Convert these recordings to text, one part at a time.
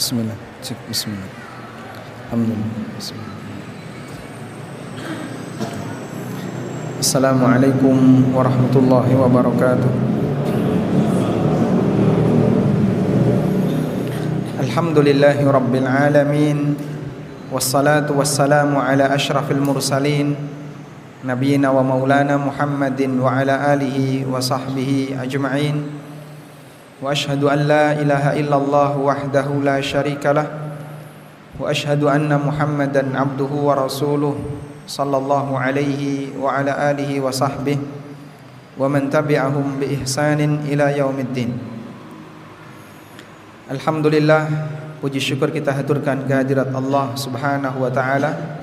Bismillah. Cek bismillah. Alhamdulillah. Bismillah. Assalamualaikum warahmatullahi wabarakatuh. Alhamdulillahi rabbil alamin. Wassalatu wassalamu ala ashrafil mursalin Nabiina wa maulana Muhammadin wa ala alihi wa sahbihi ajma'in Wa ashhadu an ilaha illallah wahdahu la sharika lah Wa ashhadu anna Muhammadan abduhu wa rasuluh Sallallahu alaihi wa ala alihi wa sahbihi Wa man tabi'ahum bi ihsanin ila yaumiddin Alhamdulillah Puji syukur kita haturkan kehadirat Allah Subhanahu wa taala.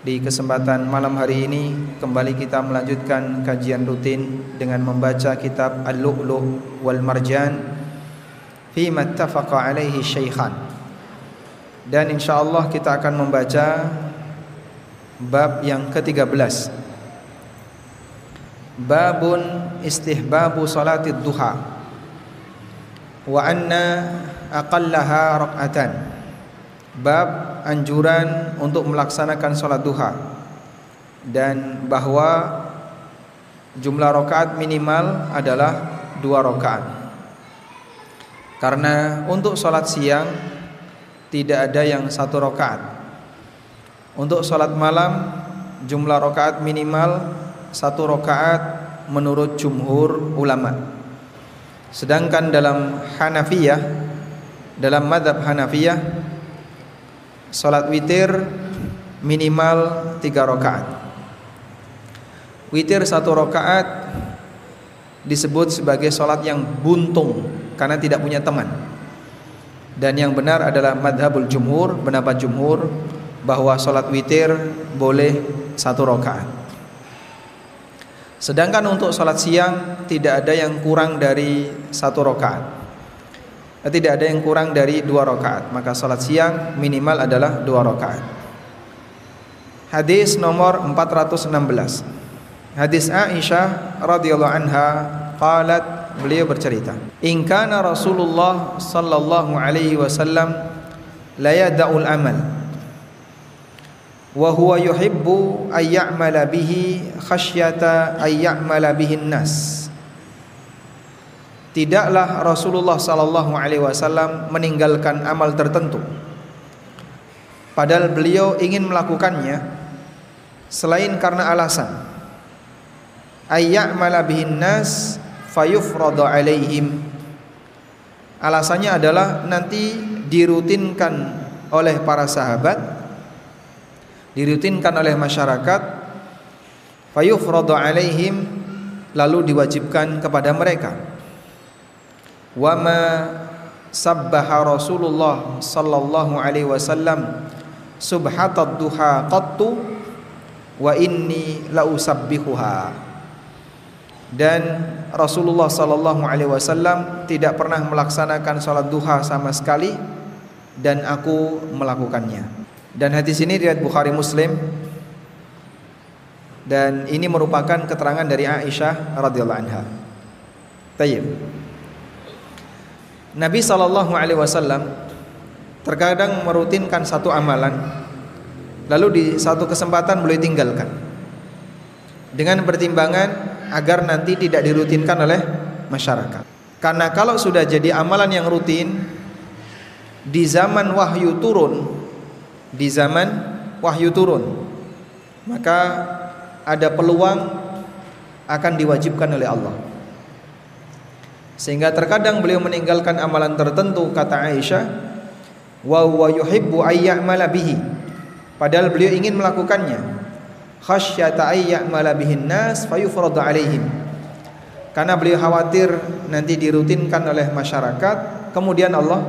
Di kesempatan malam hari ini kembali kita melanjutkan kajian rutin dengan membaca kitab Al-Lu'lu' wal Marjan fi mattafaqa alaihi syaikhan. Dan insyaallah kita akan membaca bab yang ke-13. Babun istihbabu salatid duha. Wa anna aqallaha rakaatan bab anjuran untuk melaksanakan salat duha. Dan bahwa jumlah rakaat minimal adalah dua rakaat. Karena untuk salat siang tidak ada yang satu rakaat. Untuk salat malam jumlah rakaat minimal satu rakaat menurut jumhur ulama. Sedangkan dalam Hanafiyah dalam madhab Hanafiyah Salat witir minimal tiga rakaat. Witir satu rakaat disebut sebagai salat yang buntung karena tidak punya teman. Dan yang benar adalah madhabul jumhur pendapat jumhur bahwa salat witir boleh satu rakaat. Sedangkan untuk salat siang tidak ada yang kurang dari satu rakaat tidak ada yang kurang dari dua rakaat. Maka salat siang minimal adalah dua rakaat. Hadis nomor 416 hadis Aisyah radhiyallahu anha qalat beliau bercerita in kana Rasulullah sallallahu alaihi wasallam la yada'ul amal wa huwa yuhibbu ay ya'mala bihi khasyata ay ya'mala bihi nas tidaklah Rasulullah sallallahu alaihi wasallam meninggalkan amal tertentu. Padahal beliau ingin melakukannya selain karena alasan. Ayya'mala bihin nas fayufradu alaihim. Alasannya adalah nanti dirutinkan oleh para sahabat dirutinkan oleh masyarakat fayufradu alaihim lalu diwajibkan kepada mereka wa ma sabbaha Rasulullah sallallahu alaihi wasallam subhatad duha qattu wa inni la usabbihuha dan Rasulullah sallallahu alaihi wasallam tidak pernah melaksanakan salat duha sama sekali dan aku melakukannya dan hadis ini riwayat Bukhari Muslim dan ini merupakan keterangan dari Aisyah radhiyallahu anha. Tayyib. Nabi Shallallahu Alaihi Wasallam terkadang merutinkan satu amalan, lalu di satu kesempatan boleh tinggalkan dengan pertimbangan agar nanti tidak dirutinkan oleh masyarakat. Karena kalau sudah jadi amalan yang rutin di zaman wahyu turun, di zaman wahyu turun, maka ada peluang akan diwajibkan oleh Allah. Sehingga terkadang beliau meninggalkan amalan tertentu kata Aisyah wa huwa yuhibbu ayya'mala bihi. Padahal beliau ingin melakukannya. Khasyata ayya'mala bihin nas alaihim. Karena beliau khawatir nanti dirutinkan oleh masyarakat, kemudian Allah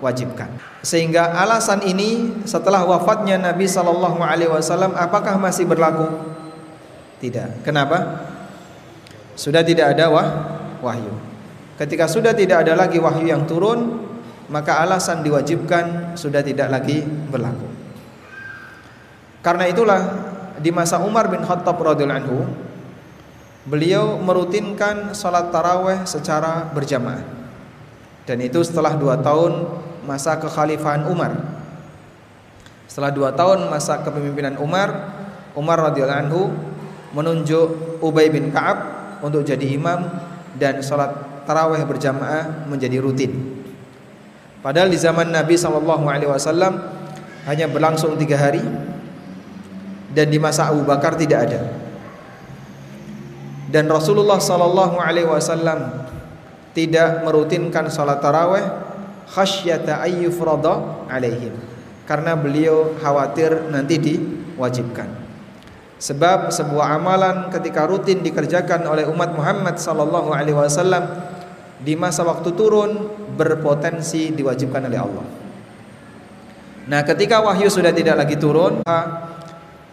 wajibkan. Sehingga alasan ini setelah wafatnya Nabi sallallahu alaihi wasallam apakah masih berlaku? Tidak. Kenapa? Sudah tidak ada wah, wahyu. Ketika sudah tidak ada lagi wahyu yang turun, maka alasan diwajibkan sudah tidak lagi berlaku. Karena itulah di masa Umar bin Khattab radhiyallahu anhu, beliau merutinkan salat taraweh secara berjamaah. Dan itu setelah dua tahun masa kekhalifahan Umar. Setelah dua tahun masa kepemimpinan Umar, Umar radhiyallahu anhu menunjuk Ubay bin Ka'ab untuk jadi imam dan sholat taraweh berjamaah menjadi rutin. Padahal di zaman Nabi Shallallahu Alaihi Wasallam hanya berlangsung tiga hari dan di masa Abu Bakar tidak ada. Dan Rasulullah Shallallahu Alaihi Wasallam tidak merutinkan sholat taraweh khasyata ayyufrada alaihim karena beliau khawatir nanti diwajibkan. Sebab sebuah amalan ketika rutin dikerjakan oleh umat Muhammad sallallahu alaihi wasallam di masa waktu turun berpotensi diwajibkan oleh Allah. Nah, ketika wahyu sudah tidak lagi turun,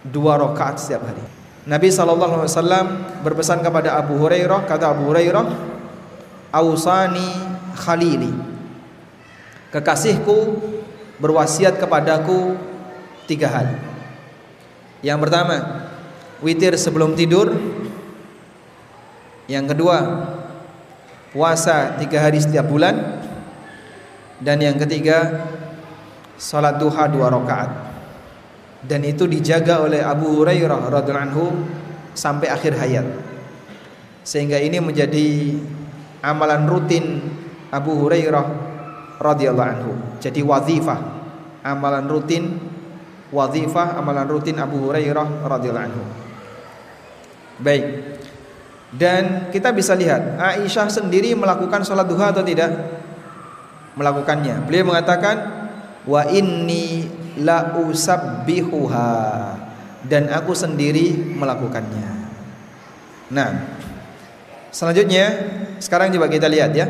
dua rakaat setiap hari. Nabi sallallahu alaihi wasallam berpesan kepada Abu Hurairah, kata Abu Hurairah, "Ausani khalili." Kekasihku berwasiat kepadaku tiga hal. Yang pertama, witir sebelum tidur. Yang kedua, puasa tiga hari setiap bulan. Dan yang ketiga, salat duha dua rakaat. Dan itu dijaga oleh Abu Hurairah radhiallahu anhu sampai akhir hayat. Sehingga ini menjadi amalan rutin Abu Hurairah radhiyallahu anhu. Jadi wazifah, amalan rutin wazifah amalan rutin Abu Hurairah radhiyallahu anhu. Baik. Dan kita bisa lihat Aisyah sendiri melakukan sholat duha atau tidak? Melakukannya. Beliau mengatakan wa inni la usabbihuha dan aku sendiri melakukannya. Nah, selanjutnya sekarang coba kita lihat ya.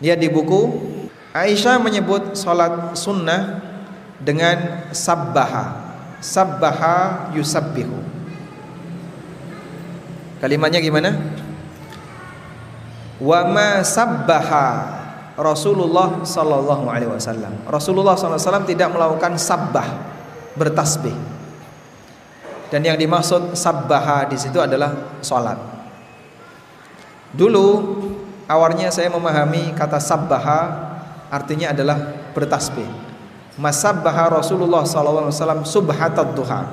Lihat di buku Aisyah menyebut sholat sunnah dengan sabbaha. Sabbaha yusabbihu. Kalimatnya gimana? Wa ma sabbaha Rasulullah sallallahu alaihi wasallam. Rasulullah sallallahu alaihi wasallam tidak melakukan sabbah bertasbih. Dan yang dimaksud sabbaha di situ adalah salat. Dulu awalnya saya memahami kata sabbaha artinya adalah bertasbih. Masabbaha Rasulullah sallallahu alaihi wasallam subhatad duha.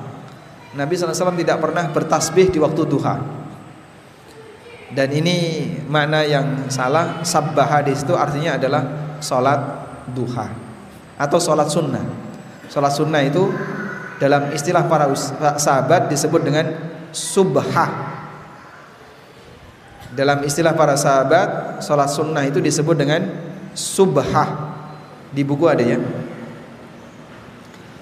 Nabi sallallahu alaihi wasallam tidak pernah bertasbih di waktu duha. Dan ini makna yang salah Sabbaha di situ artinya adalah Sholat duha Atau sholat sunnah. Sholat sunnah itu Dalam istilah para sahabat disebut dengan Subha. Dalam istilah para sahabat Sholat sunnah itu disebut dengan Subha. Di buku ada ya.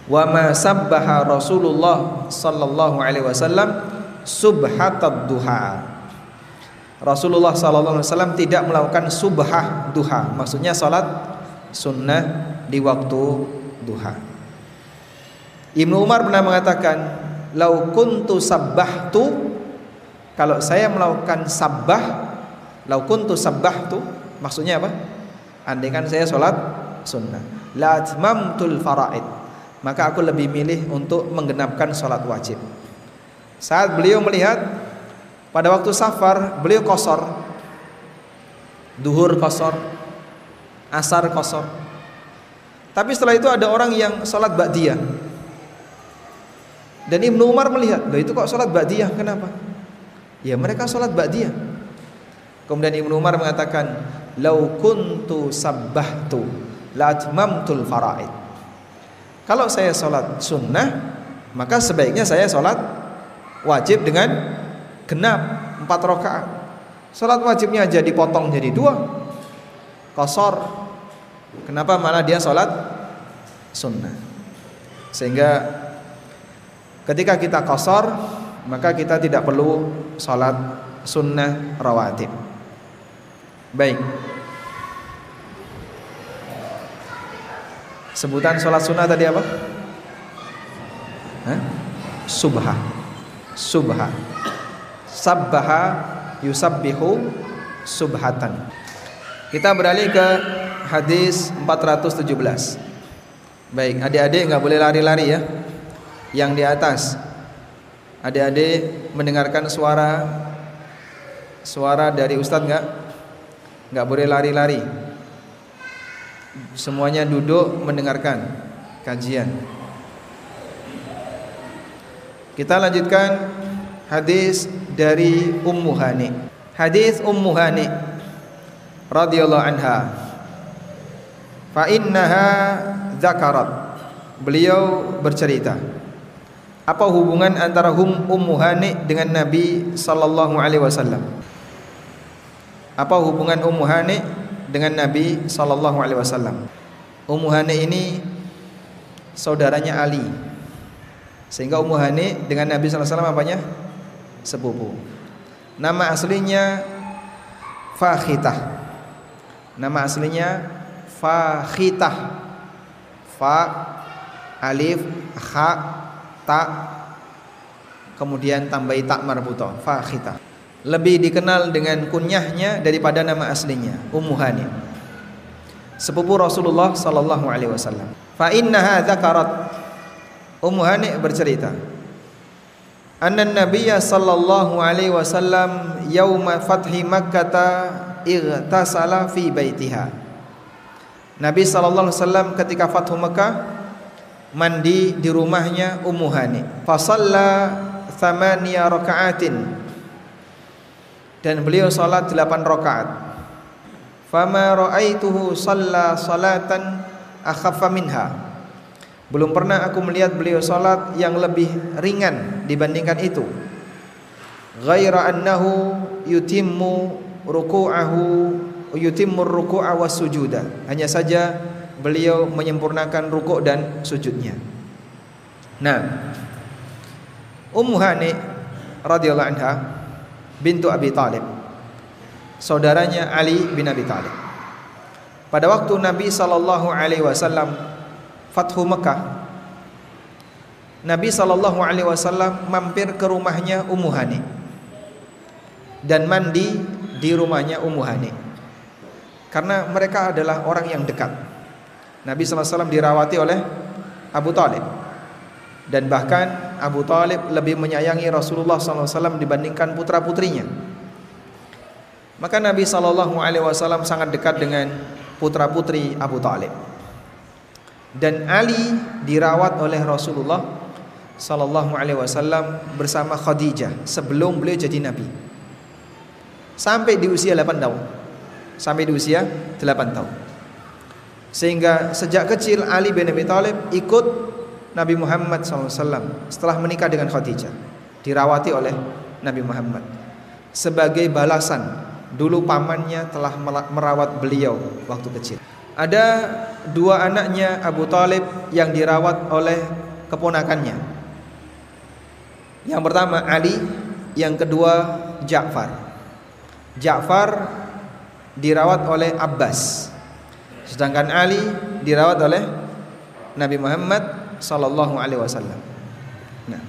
Wa ma sabbaha Rasulullah sallallahu alaihi wasallam subhatad duha Rasulullah SAW tidak melakukan subhah duha, maksudnya salat sunnah di waktu duha. Ibnu Umar pernah mengatakan, "Lau kuntu sabbahtu" Kalau saya melakukan sabbah, lau kuntu sabbahtu, maksudnya apa? Andaikan saya salat sunnah, la atmamtul faraid. Maka aku lebih milih untuk menggenapkan salat wajib. Saat beliau melihat pada waktu safar beliau kosor. Duhur kosor. Asar kosor. Tapi setelah itu ada orang yang sholat ba'diyah. Dan Ibnu Umar melihat Loh itu kok sholat ba'diyah? Kenapa? Ya mereka sholat ba'diyah. Kemudian Ibnu Umar mengatakan Lau kuntu sabbahtu Latmamtul faraid. Kalau saya sholat sunnah Maka sebaiknya saya sholat Wajib dengan genap empat rakaat. Salat wajibnya aja dipotong jadi dua. Kosor. Kenapa malah dia salat sunnah? Sehingga ketika kita kosor maka kita tidak perlu salat sunnah rawatib. Baik. Sebutan sholat sunnah tadi apa? Subha. Subha sabbaha yusabbihu subhatan. Kita beralih ke hadis 417. Baik, adik-adik nggak boleh lari-lari ya. Yang di atas. Adik-adik mendengarkan suara suara dari ustadz nggak? Nggak boleh lari-lari. semuanya duduk mendengarkan kajian. Kita lanjutkan hadis dari Ummu Hani. Hadis Ummu Hani radhiyallahu anha. Fa innaha dzakarat. Beliau bercerita. Apa hubungan antara hum Ummu Hani dengan Nabi sallallahu alaihi wasallam? Apa hubungan Ummu Hani dengan Nabi sallallahu alaihi wasallam? Ummu Hani ini saudaranya Ali. Sehingga Ummu Hani dengan Nabi sallallahu alaihi wasallam apanya? Sepupu. Nama aslinya Fakhitah. Nama aslinya Fakhitah. Fa alif kha ta kemudian tambahi tak marbuto Fakhitah. Lebih dikenal dengan kunyahnya daripada nama aslinya Ummu. Sepupu Rasulullah sallallahu alaihi wasallam. Fa innaha Ummu bercerita anna nabiyya sallallahu alaihi wasallam yauma fathi makkah igtasala fi baitiha. Nabi sallallahu alaihi wasallam ketika fathu Makkah mandi di rumahnya Ummu Hani. Fa shalla thamaniya raka'atin. Dan beliau salat 8 rakaat. Fama ra'aituhu shalla salatan akhaffa minha belum pernah aku melihat beliau salat yang lebih ringan dibandingkan itu. Ghaira annahu yutimmu ruku'ahu yutimmu ruku'a was sujuda. Hanya saja beliau menyempurnakan rukuk dan sujudnya. Nah, Ummu Hani radhiyallahu anha bintu Abi Talib. Saudaranya Ali bin Abi Talib. Pada waktu Nabi sallallahu alaihi wasallam Fathu Mekah Nabi Shallallahu Alaihi Wasallam mampir ke rumahnya Ummu Hani dan mandi di rumahnya Ummu Hani karena mereka adalah orang yang dekat. Nabi Sallallahu Alaihi Wasallam dirawati oleh Abu Talib dan bahkan Abu Talib lebih menyayangi Rasulullah SAW dibandingkan putra putrinya. Maka Nabi Shallallahu Alaihi Wasallam sangat dekat dengan putra putri Abu Talib dan Ali dirawat oleh Rasulullah sallallahu alaihi wasallam bersama Khadijah sebelum beliau jadi nabi. Sampai di usia 8 tahun. Sampai di usia 8 tahun. Sehingga sejak kecil Ali bin Abi Thalib ikut Nabi Muhammad SAW setelah menikah dengan Khadijah dirawati oleh Nabi Muhammad sebagai balasan dulu pamannya telah merawat beliau waktu kecil ada dua anaknya Abu Talib yang dirawat oleh keponakannya. Yang pertama Ali, yang kedua Ja'far. Ja'far dirawat oleh Abbas. Sedangkan Ali dirawat oleh Nabi Muhammad sallallahu alaihi wasallam. Nah.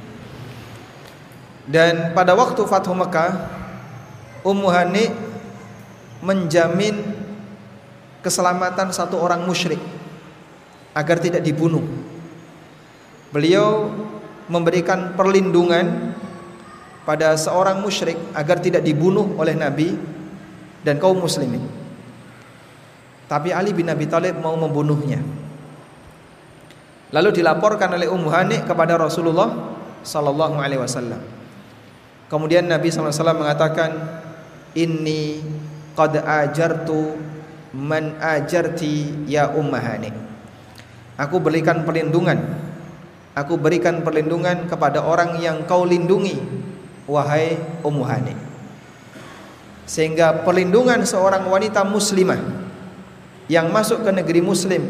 Dan pada waktu Fathu Mekah Ummu Hani menjamin keselamatan satu orang musyrik agar tidak dibunuh. Beliau memberikan perlindungan pada seorang musyrik agar tidak dibunuh oleh Nabi dan kaum muslimin. Tapi Ali bin Abi Thalib mau membunuhnya. Lalu dilaporkan oleh Ummu Hani kepada Rasulullah sallallahu alaihi wasallam. Kemudian Nabi wasallam mengatakan, "Inni qad ajartu man ajarti ya ummahani. Aku berikan perlindungan. Aku berikan perlindungan kepada orang yang kau lindungi wahai ummuhani sehingga perlindungan seorang wanita muslimah yang masuk ke negeri muslim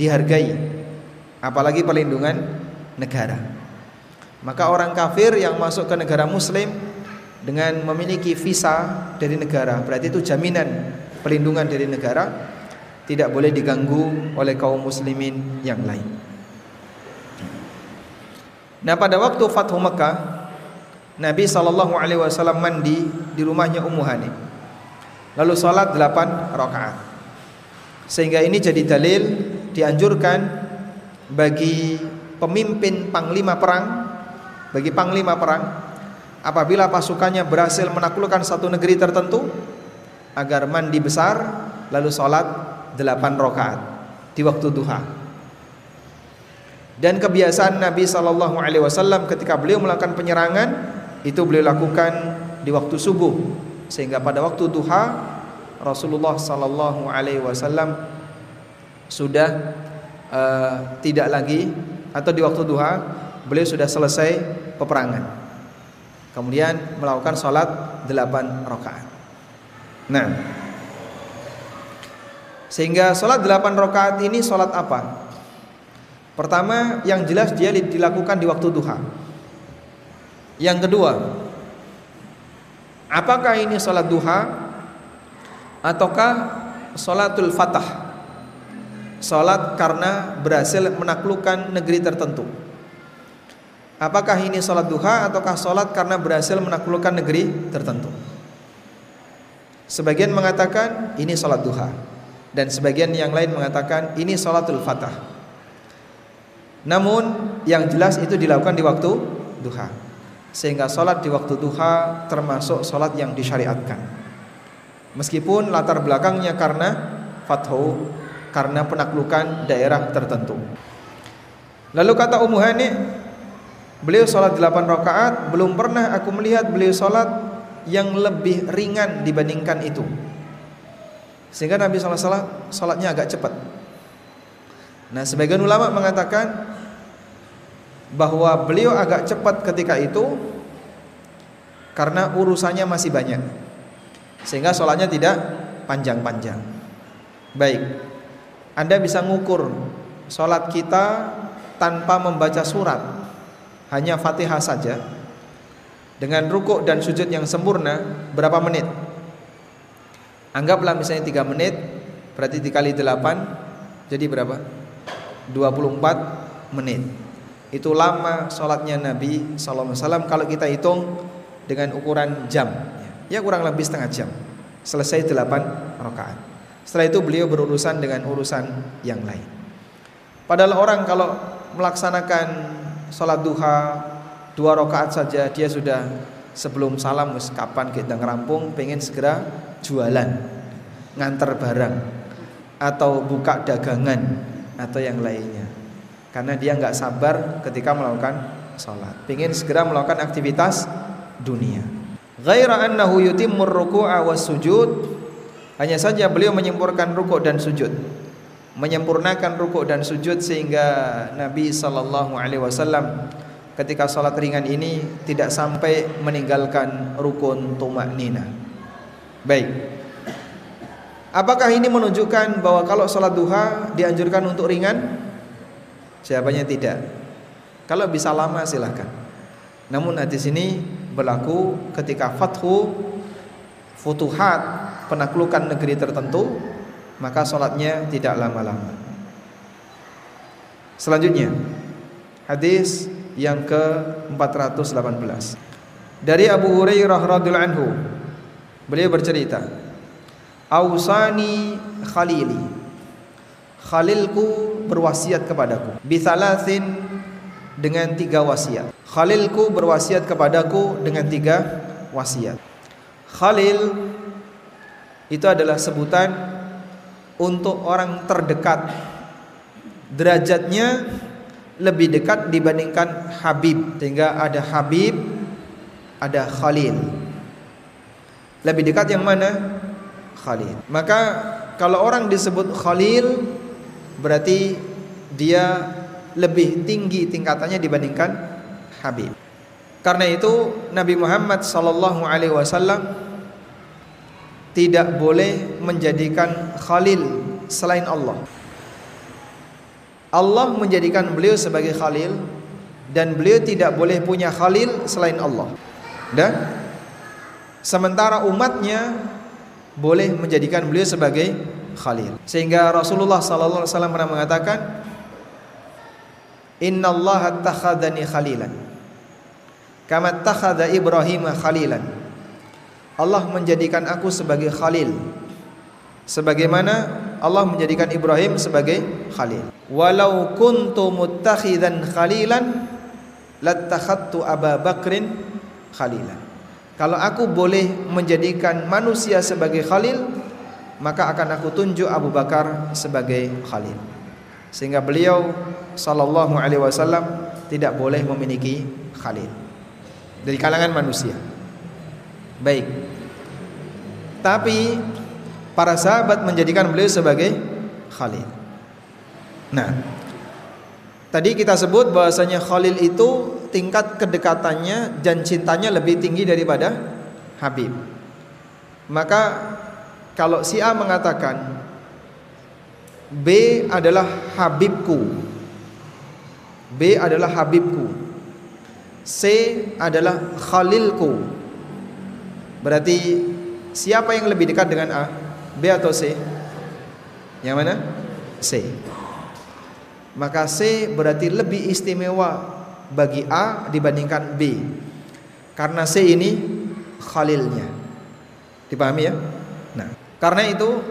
dihargai apalagi perlindungan negara. Maka orang kafir yang masuk ke negara muslim dengan memiliki visa dari negara berarti itu jaminan perlindungan dari negara tidak boleh diganggu oleh kaum muslimin yang lain. Nah, pada waktu Fathu Mekah, Nabi sallallahu alaihi wasallam mandi di rumahnya Ummu Hani. Lalu salat 8 rakaat. Sehingga ini jadi dalil dianjurkan bagi pemimpin panglima perang, bagi panglima perang apabila pasukannya berhasil menaklukkan satu negeri tertentu agar mandi besar lalu sholat delapan rakaat di waktu duha. Dan kebiasaan Nabi Shallallahu Alaihi Wasallam ketika beliau melakukan penyerangan itu beliau lakukan di waktu subuh sehingga pada waktu duha Rasulullah Shallallahu Alaihi Wasallam sudah uh, tidak lagi atau di waktu duha beliau sudah selesai peperangan. Kemudian melakukan sholat delapan rakaat. Nah, sehingga sholat delapan rakaat ini sholat apa? Pertama, yang jelas dia dilakukan di waktu duha. Yang kedua, apakah ini sholat duha ataukah sholatul fatah? Sholat karena berhasil menaklukkan negeri tertentu. Apakah ini sholat duha ataukah sholat karena berhasil menaklukkan negeri tertentu? Sebagian mengatakan ini sholat duha dan sebagian yang lain mengatakan ini sholatul fatah. Namun yang jelas itu dilakukan di waktu duha. Sehingga sholat di waktu duha termasuk sholat yang disyariatkan. Meskipun latar belakangnya karena fathu karena penaklukan daerah tertentu. Lalu kata Ummu Hani, Beliau sholat 8 rakaat Belum pernah aku melihat beliau sholat Yang lebih ringan dibandingkan itu. Sehingga Nabi SAW sholatnya agak cepat. Nah sebagian ulama mengatakan Bahwa beliau agak cepat ketika itu Karena urusannya masih banyak. Sehingga sholatnya tidak panjang-panjang. Baik. Anda bisa ngukur Sholat kita tanpa membaca surat. Hanya Fatihah saja dengan rukuk dan sujud yang sempurna berapa menit? Anggaplah misalnya 3 menit berarti dikali 8 jadi berapa? 24 menit. Itu lama sholatnya Nabi SAW kalau kita hitung dengan ukuran jam. Ya kurang lebih setengah jam. Selesai 8 rakaat. Setelah itu beliau berurusan dengan urusan yang lain. Padahal orang kalau melaksanakan sholat duha dua rakaat saja dia sudah sebelum salam wis kapan kita ngerampung pengen segera jualan nganter barang atau buka dagangan atau yang lainnya. Karena dia nggak sabar ketika melakukan sholat. Pengen segera melakukan aktivitas dunia. Ghaira annahu yutimmur ruku'a was sujud. Hanya saja beliau menyempurnakan rukuk dan sujud. Menyempurnakan rukuk dan sujud sehingga Nabi wasallam ketika salat ringan ini tidak sampai meninggalkan rukun tumak nina. Baik. Apakah ini menunjukkan bahwa kalau salat duha dianjurkan untuk ringan? Jawabannya tidak. Kalau bisa lama silahkan. Namun hadis ini berlaku ketika fathu futuhat penaklukan negeri tertentu maka sholatnya tidak lama-lama. Selanjutnya, hadis yang ke 418 dari Abu Hurairah radhiyallahu anhu. Beliau bercerita, "Ausani khalili." Khalilku berwasiat kepadaku bisalasin dengan tiga wasiat. Khalilku berwasiat kepadaku dengan tiga wasiat. Khalil itu adalah sebutan untuk orang terdekat derajatnya lebih dekat dibandingkan Habib. Sehingga ada Habib ada Khalil. Lebih dekat yang mana? Khalil. Maka kalau orang disebut Khalil berarti dia lebih tinggi tingkatannya dibandingkan Habib. Karena itu Nabi Muhammad sallallahu alaihi wasallam tidak boleh menjadikan khalil selain Allah. Allah menjadikan beliau sebagai khalil dan beliau tidak boleh punya khalil selain Allah. Dan sementara umatnya boleh menjadikan beliau sebagai khalil. Sehingga Rasulullah sallallahu alaihi wasallam pernah mengatakan, "Inna Allah takhadani khalilan." Kama takhadha Ibrahim khalilan. Allah menjadikan aku sebagai khalil sebagaimana Allah menjadikan Ibrahim sebagai khalil walau kuntu muttakhidan khalilan lattakhadtu Aba Bakrin khalilan kalau aku boleh menjadikan manusia sebagai khalil maka akan aku tunjuk Abu Bakar sebagai khalil. Sehingga beliau sallallahu alaihi wasallam tidak boleh memiliki khalil dari kalangan manusia. Baik. Tapi para sahabat menjadikan beliau sebagai khalil. Nah, tadi kita sebut bahwasanya khalil itu tingkat kedekatannya dan cintanya lebih tinggi daripada habib. Maka kalau si A mengatakan B adalah habibku. B adalah habibku. C adalah khalilku. Berarti siapa yang lebih dekat dengan A? B atau C? Yang mana? C. Maka C berarti lebih istimewa bagi A dibandingkan B. Karena C ini khalilnya. Dipahami ya? Nah, karena itu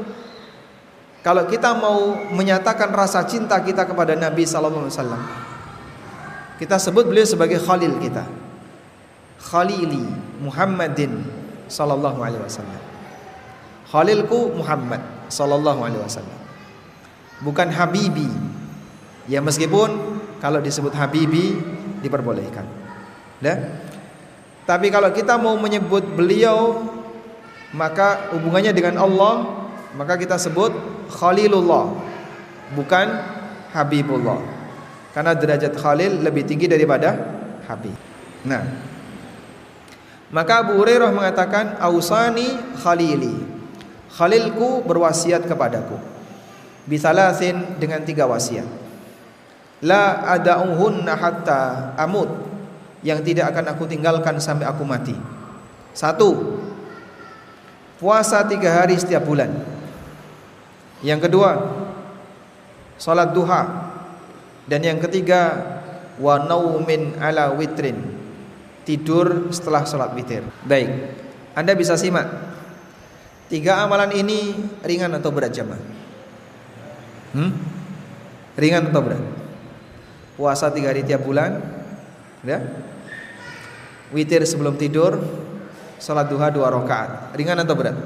kalau kita mau menyatakan rasa cinta kita kepada Nabi sallallahu alaihi wasallam, kita sebut beliau sebagai khalil kita. Khalili Muhammadin sallallahu alaihi wasallam. Khalilku Muhammad sallallahu alaihi wasallam. Bukan habibi. Ya meskipun kalau disebut habibi diperbolehkan. Ya. Tapi kalau kita mau menyebut beliau maka hubungannya dengan Allah maka kita sebut Khalilullah bukan Habibullah karena derajat Khalil lebih tinggi daripada Habib nah maka Abu Hurairah mengatakan ausani khalili Khalilku berwasiat kepadaku bisalasin dengan tiga wasiat la ada'uhunna hatta amut yang tidak akan aku tinggalkan sampai aku mati satu puasa tiga hari setiap bulan yang kedua, salat duha. Dan yang ketiga, wa naumin ala witrin. Tidur setelah salat witir. Baik. Anda bisa simak. Tiga amalan ini ringan atau berat jemaah? Hmm? Ringan atau berat? Puasa tiga hari tiap bulan, ya? Witir sebelum tidur, salat duha dua rakaat. Ringan atau berat?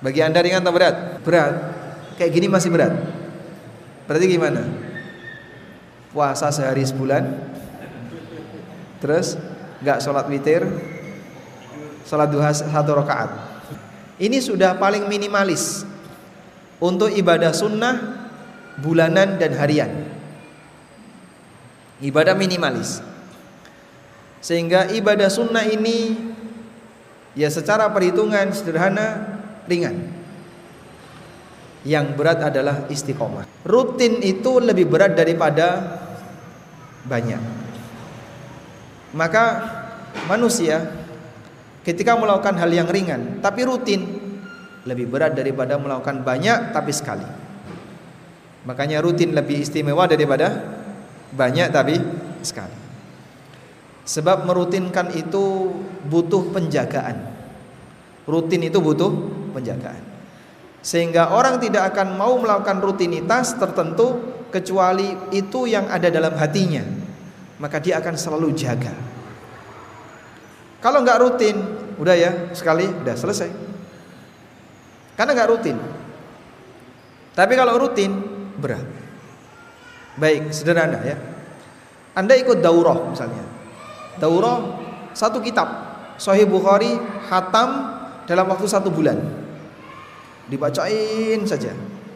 Bagi Anda ringan atau berat? Berat. Kayak gini masih berat. Berarti gimana? Puasa sehari sebulan. Terus nggak sholat witir, sholat duha satu rakaat. Ini sudah paling minimalis untuk ibadah sunnah bulanan dan harian. Ibadah minimalis. Sehingga ibadah sunnah ini ya secara perhitungan sederhana ringan. Yang berat adalah istiqomah. Rutin itu lebih berat daripada banyak. Maka manusia ketika melakukan hal yang ringan tapi rutin lebih berat daripada melakukan banyak tapi sekali. Makanya rutin lebih istimewa daripada banyak tapi sekali. Sebab merutinkan itu butuh penjagaan. Rutin itu butuh penjagaan. Sehingga orang tidak akan mau melakukan rutinitas tertentu kecuali itu yang ada dalam hatinya. Maka dia akan selalu jaga. Kalau nggak rutin, udah ya sekali udah selesai. Karena nggak rutin. Tapi kalau rutin berat. Baik, sederhana ya. Anda ikut daurah misalnya. Daurah satu kitab Sahih Bukhari hatam dalam waktu satu bulan dibacain saja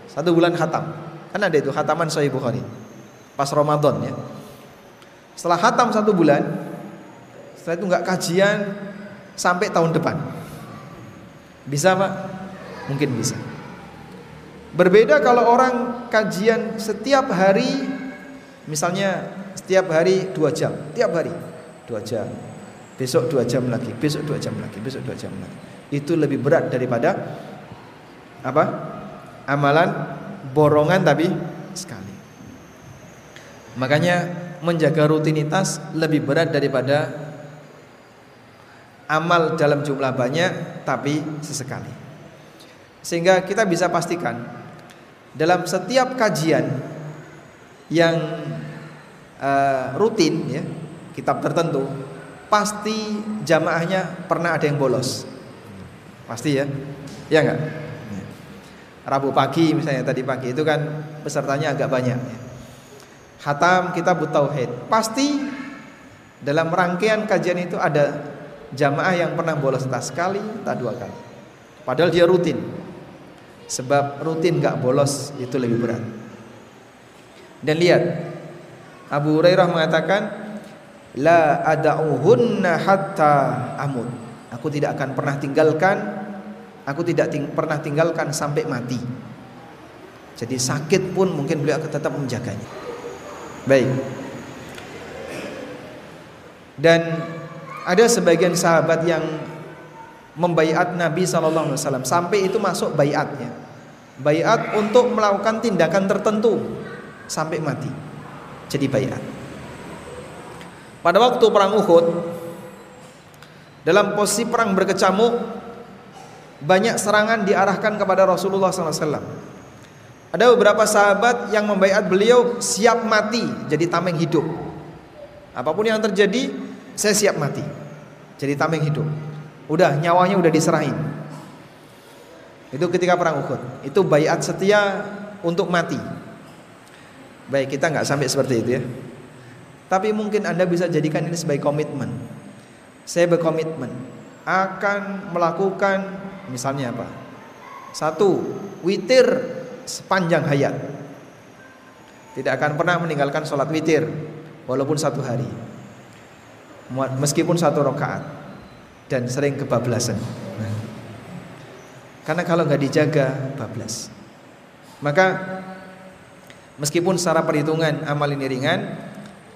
satu bulan khatam kan ada itu khataman Sahih Bukhari pas Ramadan ya setelah khatam satu bulan setelah itu nggak kajian sampai tahun depan. Bisa pak? Mungkin bisa. Berbeda kalau orang kajian setiap hari misalnya setiap hari dua jam. Tiap hari dua jam. Besok dua jam lagi besok dua jam lagi besok dua jam lagi. Itu lebih berat daripada apa? Amalan borongan tapi sekali. Makanya menjaga rutinitas lebih berat daripada amal dalam jumlah banyak tapi sesekali. Sehingga kita bisa pastikan dalam setiap kajian yang uh, rutin ya, kitab tertentu pasti jamaahnya pernah ada yang bolos Pasti ya? Ya enggak? Rabu pagi misalnya tadi pagi itu kan pesertanya agak banyak. Hatam kita tauhid. Pasti dalam rangkaian kajian itu ada jamaah yang pernah bolos entah sekali, entah dua kali. Padahal dia rutin. Sebab rutin gak bolos itu lebih berat. Dan lihat Abu Hurairah mengatakan la ada'uhunna hatta amut. Aku tidak akan pernah tinggalkan aku tidak ting pernah tinggalkan sampai mati. Jadi sakit pun mungkin beliau akan tetap menjaganya. Baik. Dan ada sebagian sahabat yang membaiat Nabi Shallallahu Alaihi Wasallam sampai itu masuk baiatnya, baiat untuk melakukan tindakan tertentu sampai mati. Jadi baiat. Pada waktu perang Uhud, dalam posisi perang berkecamuk, banyak serangan diarahkan kepada Rasulullah SAW. Ada beberapa sahabat yang membaiat beliau siap mati jadi tameng hidup. Apa pun yang terjadi, saya siap mati. Jadi tameng hidup. Udah nyawanya udah diserahin. Itu ketika perang Uhud. Itu bayat setia untuk mati. Baik, kita nggak sampai seperti itu ya. Tapi mungkin Anda bisa jadikan ini sebagai komitmen. Saya berkomitmen akan melakukan misalnya apa? Satu, witir sepanjang hayat. Tidak akan pernah meninggalkan sholat witir walaupun satu hari meskipun satu rakaat dan sering kebablasan. Karena kalau nggak dijaga bablas. Maka meskipun secara perhitungan amal ini ringan,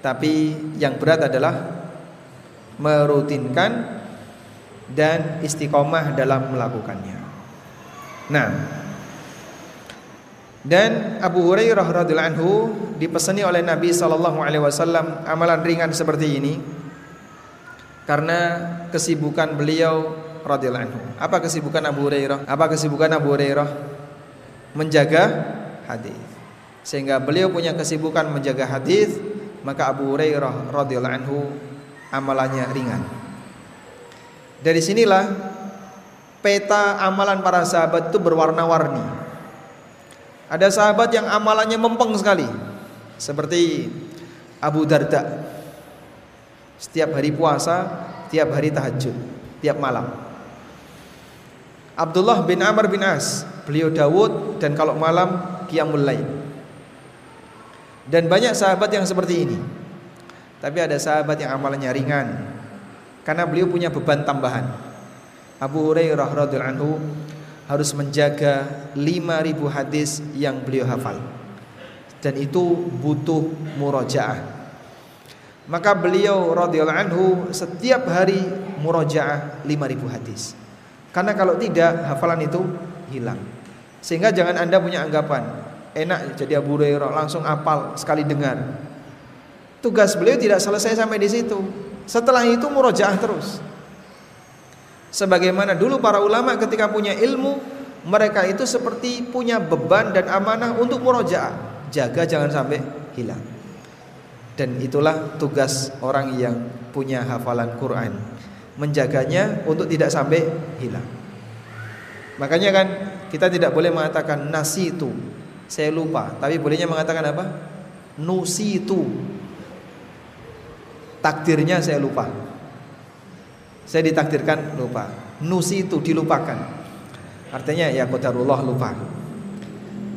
tapi yang berat adalah merutinkan dan istiqomah dalam melakukannya. Nah, dan Abu Hurairah radhiyallahu anhu dipesani oleh Nabi wasallam amalan ringan seperti ini karena kesibukan beliau radhiyallahu anhu. Apa kesibukan Abu Hurairah? Apa kesibukan Abu Hurairah? Menjaga hadis. Sehingga beliau punya kesibukan menjaga hadis, maka Abu Hurairah radhiyallahu anhu amalannya ringan. Dari sinilah peta amalan para sahabat itu berwarna-warni. Ada sahabat yang amalannya mempeng sekali, seperti Abu Darda setiap hari puasa, tiap hari tahajud, tiap malam. Abdullah bin Amr bin As, beliau Dawud dan kalau malam qiyamul lain. Dan banyak sahabat yang seperti ini. Tapi ada sahabat yang amalannya ringan karena beliau punya beban tambahan. Abu Hurairah radhiyallahu anhu harus menjaga 5000 hadis yang beliau hafal. Dan itu butuh murojaah maka beliau radhiyallahu anhu setiap hari murojaah 5000 hadis. Karena kalau tidak hafalan itu hilang. Sehingga jangan Anda punya anggapan enak jadi Abu Hurairah langsung apal sekali dengar. Tugas beliau tidak selesai sampai di situ. Setelah itu murojaah terus. Sebagaimana dulu para ulama ketika punya ilmu, mereka itu seperti punya beban dan amanah untuk murojaah. Jaga jangan sampai hilang. Dan itulah tugas orang yang punya hafalan Quran. Menjaganya untuk tidak sampai hilang. Makanya kan kita tidak boleh mengatakan nasi itu Saya lupa Tapi bolehnya mengatakan apa? Nusi itu Takdirnya saya lupa. Saya ditakdirkan lupa. Nusi itu dilupakan. Artinya ya kodarullah lupa.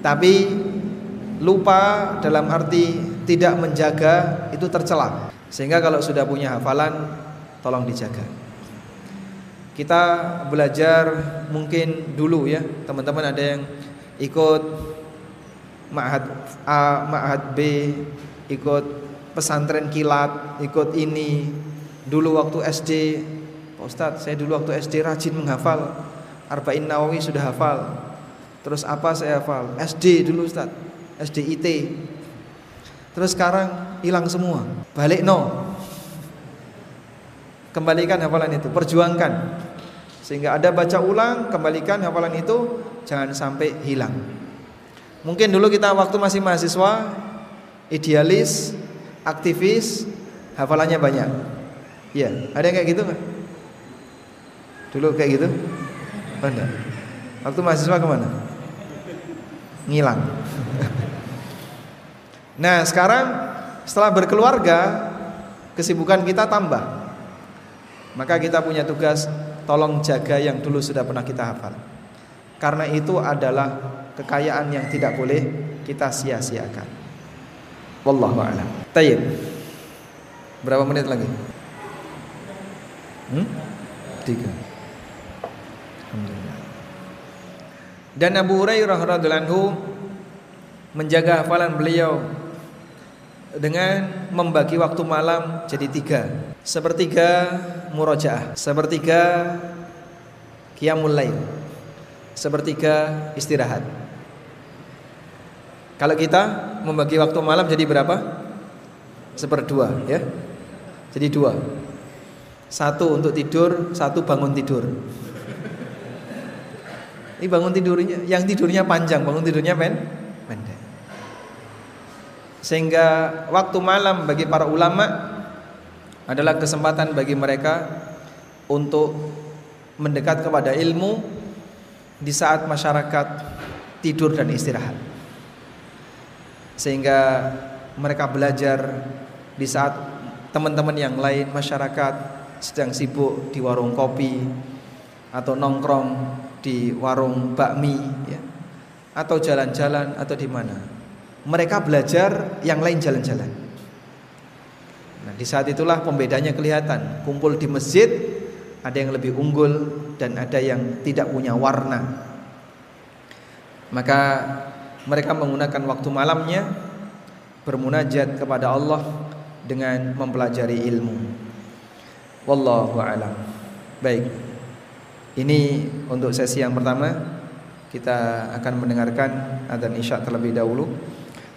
Tapi lupa dalam arti tidak menjaga itu tercela. Sehingga kalau sudah punya hafalan tolong dijaga. Kita belajar mungkin dulu ya, teman-teman ada yang ikut ma'had A, ma'had B, ikut pesantren kilat, ikut ini. Dulu waktu SD, Pak Ustadz, saya dulu waktu SD rajin menghafal Arba'in Nawawi sudah hafal. Terus apa saya hafal? SD dulu Ustadz, SD IT Terus sekarang hilang semua. Balik no. Kembalikan hafalan itu, perjuangkan. Sehingga ada baca ulang, kembalikan hafalan itu jangan sampai hilang. Mungkin dulu kita waktu masih mahasiswa, idealis, aktivis, hafalannya banyak. Iya, ada yang kayak gitu nggak? Dulu kayak gitu? Oh. Waktu mahasiswa ke mana? ngilang. nah, sekarang setelah berkeluarga, kesibukan kita tambah. Maka kita punya tugas tolong jaga yang dulu sudah pernah kita hafal. Karena itu adalah kekayaan yang tidak boleh kita sia-siakan. Wallahu a'lam. Berapa menit lagi? Hmm? Tiga. Alhamdulillah. Dan Abu Hurairah radhiallahu anhu menjaga hafalan beliau dengan membagi waktu malam jadi tiga. Sepertiga murojaah sepertiga qiyamul lail sepertiga istirahat. Kalau kita membagi waktu malam jadi berapa? Seperdua ya. Jadi dua. Satu untuk tidur satu bangun tidur. Ini bangun tidurnya, yang tidurnya panjang, bangun tidurnya pendek. Sehingga waktu malam bagi para ulama adalah kesempatan bagi mereka untuk mendekat kepada ilmu di saat masyarakat tidur dan istirahat. Sehingga mereka belajar di saat teman-teman yang lain masyarakat sedang sibuk di warung kopi atau nongkrong di warung bakmi ya, atau jalan-jalan atau di mana. Mereka belajar, yang lain jalan-jalan. Nah, di saat itulah pembedanya kelihatan. Kumpul di masjid, ada yang lebih unggul dan ada yang tidak punya warna. Maka mereka menggunakan waktu malamnya bermunajat kepada Allah dengan mempelajari ilmu. Wallahu a'lam. Baik. Ini untuk sesi yang pertama kita akan mendengarkan adzan isya terlebih dahulu.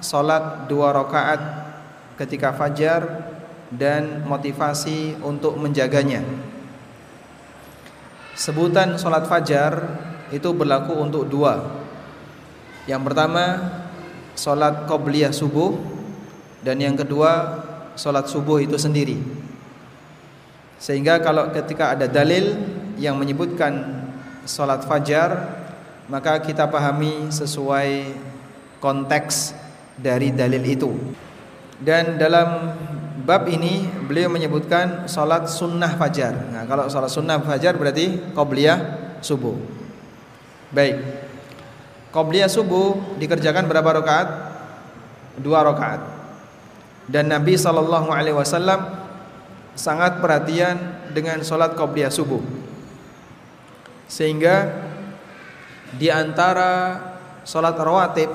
salat dua rakaat ketika fajar dan motivasi untuk menjaganya. Sebutan salat fajar itu berlaku untuk dua. Yang pertama salat qobliyah subuh dan yang kedua salat subuh itu sendiri. Sehingga kalau ketika ada dalil yang menyebutkan sholat fajar Maka kita pahami sesuai konteks dari dalil itu. Dan dalam bab ini beliau menyebutkan sholat sunnah fajar. Nah kalau sholat sunnah fajar berarti qobliyah subuh. Baik. Qobliyah subuh dikerjakan berapa rakaat? Dua rakaat. Dan Nabi SAW sangat perhatian dengan sholat qobliyah subuh. Sehingga di antara sholat rawatib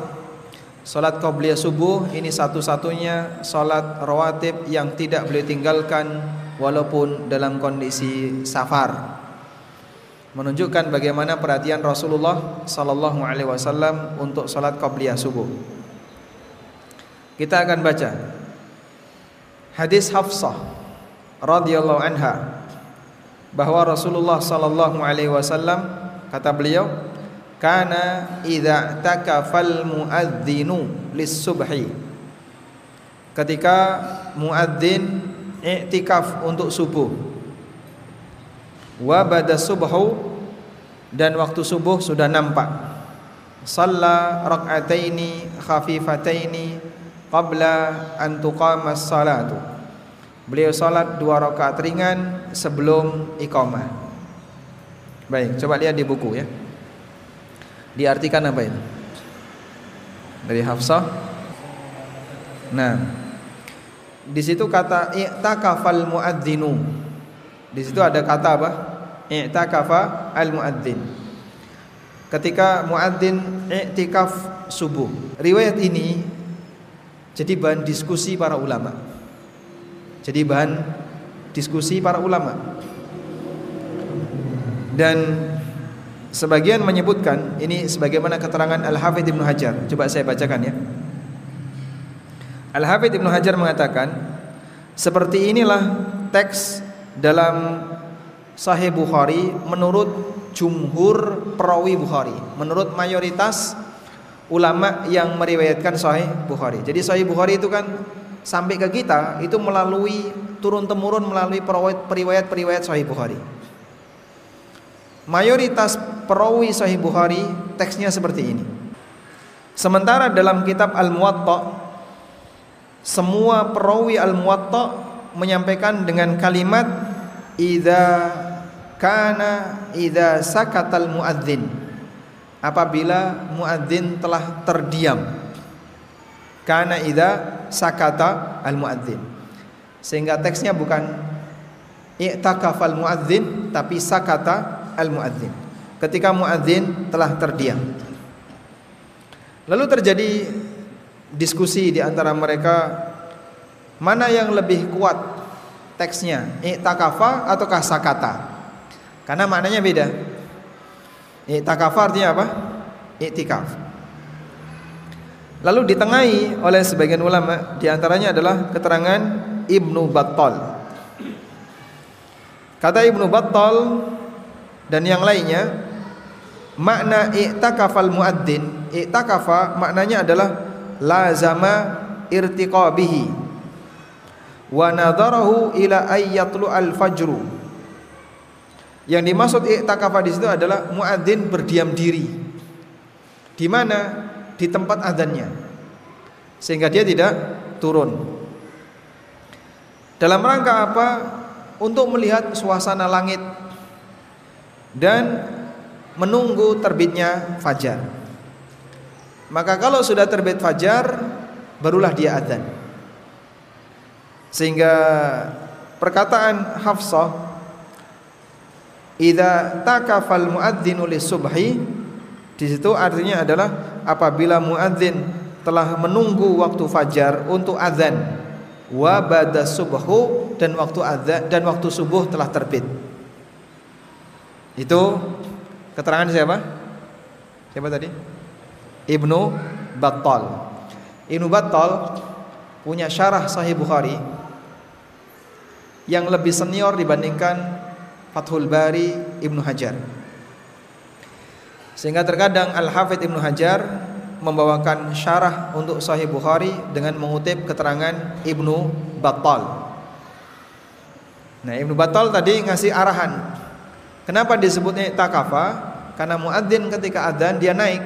sholat qobliyah subuh ini satu-satunya sholat rawatib yang tidak boleh tinggalkan walaupun dalam kondisi safar menunjukkan bagaimana perhatian Rasulullah sallallahu alaihi wasallam untuk salat qabliyah subuh. Kita akan baca hadis Hafsah radhiyallahu anha bahwa Rasulullah sallallahu alaihi wasallam kata beliau kana idza takafal muadzinu lis-subhi ketika muadzin i'tikaf untuk subuh wa bada subhu dan waktu subuh sudah nampak salla rak'ataini khafifataini qabla an tuqamas salatu Beliau salat dua rakaat ringan sebelum iqamah. Baik, coba lihat di buku ya. Diartikan apa ini? Dari Hafsah. Nah, di situ kata i'takafal muadzinu. Di situ ada kata apa? I'takafa al muadzin. Ketika muadzin i'tikaf subuh. Riwayat ini jadi bahan diskusi para ulama. Jadi bahan diskusi para ulama. Dan Sebagian menyebutkan ini sebagaimana keterangan Al-Hafidz Ibnu Hajar. Coba saya bacakan ya. Al-Hafidz Ibnu Hajar mengatakan, seperti inilah teks dalam Sahih Bukhari menurut jumhur perawi Bukhari, menurut mayoritas ulama yang meriwayatkan Sahih Bukhari. Jadi Sahih Bukhari itu kan sampai ke kita itu melalui turun temurun melalui periwayat-periwayat Sahih Bukhari. Mayoritas perawi Sahih Bukhari teksnya seperti ini. Sementara dalam kitab Al-Muwatta semua perawi Al-Muwatta menyampaikan dengan kalimat idza kana idza sakatal muadzin apabila muadzin telah terdiam kana idza sakata al muadzin sehingga teksnya bukan i'takafal muadzin tapi sakata al muadzin ketika muadzin telah terdiam. Lalu terjadi diskusi di antara mereka mana yang lebih kuat teksnya i'takafa ataukah sakata? Karena maknanya beda. I'takafa artinya apa? I'tikaf. Lalu ditengahi oleh sebagian ulama di antaranya adalah keterangan Ibnu Battal. Kata Ibnu Battal dan yang lainnya makna i'takafal muadzin i'takafa maknanya adalah lazama irtiqabihi. Wa nadharahu ila ayyatlu al-fajru. Yang dimaksud i'takafa di situ adalah muadzin berdiam diri. Di mana? Di tempat adzannya. Sehingga dia tidak turun. Dalam rangka apa? Untuk melihat suasana langit dan menunggu terbitnya fajar. Maka kalau sudah terbit fajar barulah dia adzan. Sehingga perkataan Hafsah idza takafal muadzinu subhi di situ artinya adalah apabila muadzin telah menunggu waktu fajar untuk adzan wa bada dan waktu adzan dan waktu subuh telah terbit. Itu keterangan siapa? Siapa tadi? Ibnu Battal. Ibnu Battal punya syarah Sahih Bukhari yang lebih senior dibandingkan Fathul Bari Ibnu Hajar. Sehingga terkadang Al-Hafidh Ibnu Hajar membawakan syarah untuk Sahih Bukhari dengan mengutip keterangan Ibnu Battal. Nah, Ibnu Battal tadi ngasih arahan Kenapa disebutnya takafa? Karena muadzin ketika adzan dia naik,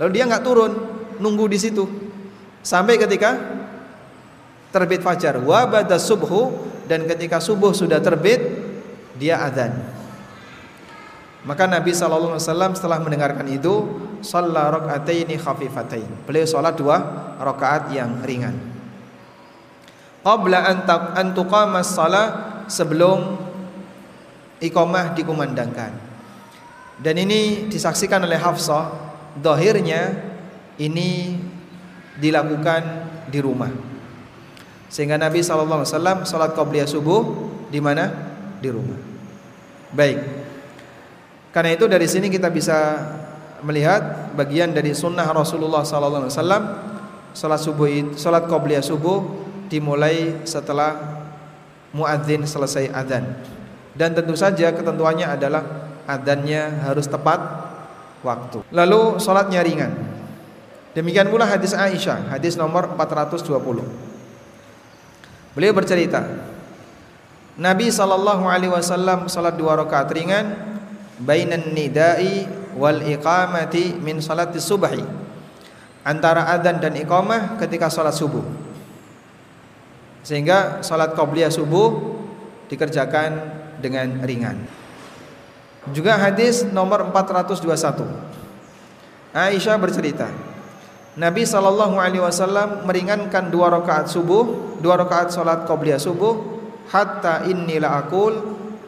lalu dia nggak turun, nunggu di situ sampai ketika terbit fajar. Wa bada subhu dan ketika subuh sudah terbit dia adzan. Maka Nabi sallallahu alaihi wasallam setelah mendengarkan itu, shalla raka'ataini khafifatain. Beliau salat dua rakaat yang ringan. Qabla an tuqama sebelum iqamah dikumandangkan. Dan ini disaksikan oleh Hafsah, dohirnya ini dilakukan di rumah. Sehingga Nabi SAW salat qabliyah subuh di mana? Di rumah. Baik. Karena itu dari sini kita bisa melihat bagian dari sunnah Rasulullah SAW salat subuh salat qabliyah subuh dimulai setelah muadzin selesai adzan. Dan tentu saja ketentuannya adalah adzannya harus tepat waktu. Lalu sholatnya ringan. Demikian pula hadis Aisyah, hadis nomor 420. Beliau bercerita, Nabi sallallahu alaihi wasallam salat dua rakaat ringan bainan nidai wal iqamati min salati subhi. Antara adzan dan iqamah ketika salat subuh. Sehingga salat qabliyah subuh dikerjakan dengan ringan. Juga hadis nomor 421. Aisyah bercerita, Nabi sallallahu alaihi wasallam meringankan dua rakaat subuh, dua rakaat salat qabliyah subuh hatta inni la aqul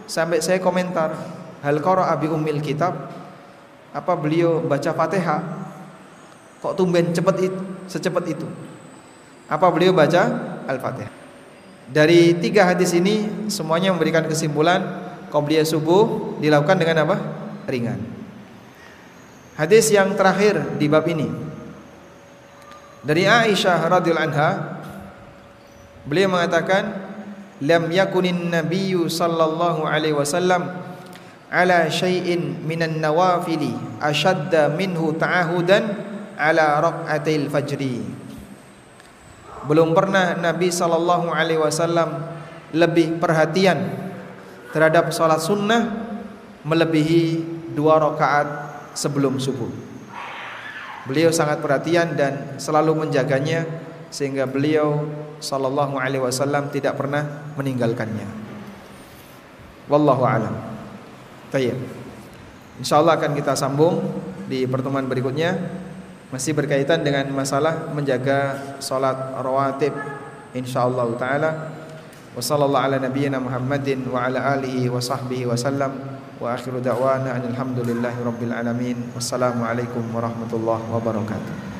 sampai saya komentar hal qara abi ummil kitab apa beliau baca Fatihah kok tumben cepat itu secepat itu apa beliau baca Al-Fatihah dari tiga hadis ini semuanya memberikan kesimpulan qabliyah subuh dilakukan dengan apa? Ringan. Hadis yang terakhir di bab ini dari Aisyah radhiyallahu anha beliau mengatakan lam yakunin nabiyyu sallallahu alaihi wasallam ala syai'in minan nawafili ashadda minhu ta'ahudan ala raq'atil fajri belum pernah Nabi sallallahu alaihi wasallam lebih perhatian terhadap salat sunnah melebihi dua rakaat sebelum subuh. Beliau sangat perhatian dan selalu menjaganya sehingga beliau sallallahu alaihi wasallam tidak pernah meninggalkannya. Wallahu alam. Tayyib. Insyaallah akan kita sambung di pertemuan berikutnya masih berkaitan dengan masalah menjaga salat rawatib insyaallah taala. Wassallallahu ala nabiyyina Muhammadin wa ala alihi wa sahbihi wa sallam wa akhiru da'wana alhamdulillahi rabbil alamin. Wassalamualaikum warahmatullahi wabarakatuh.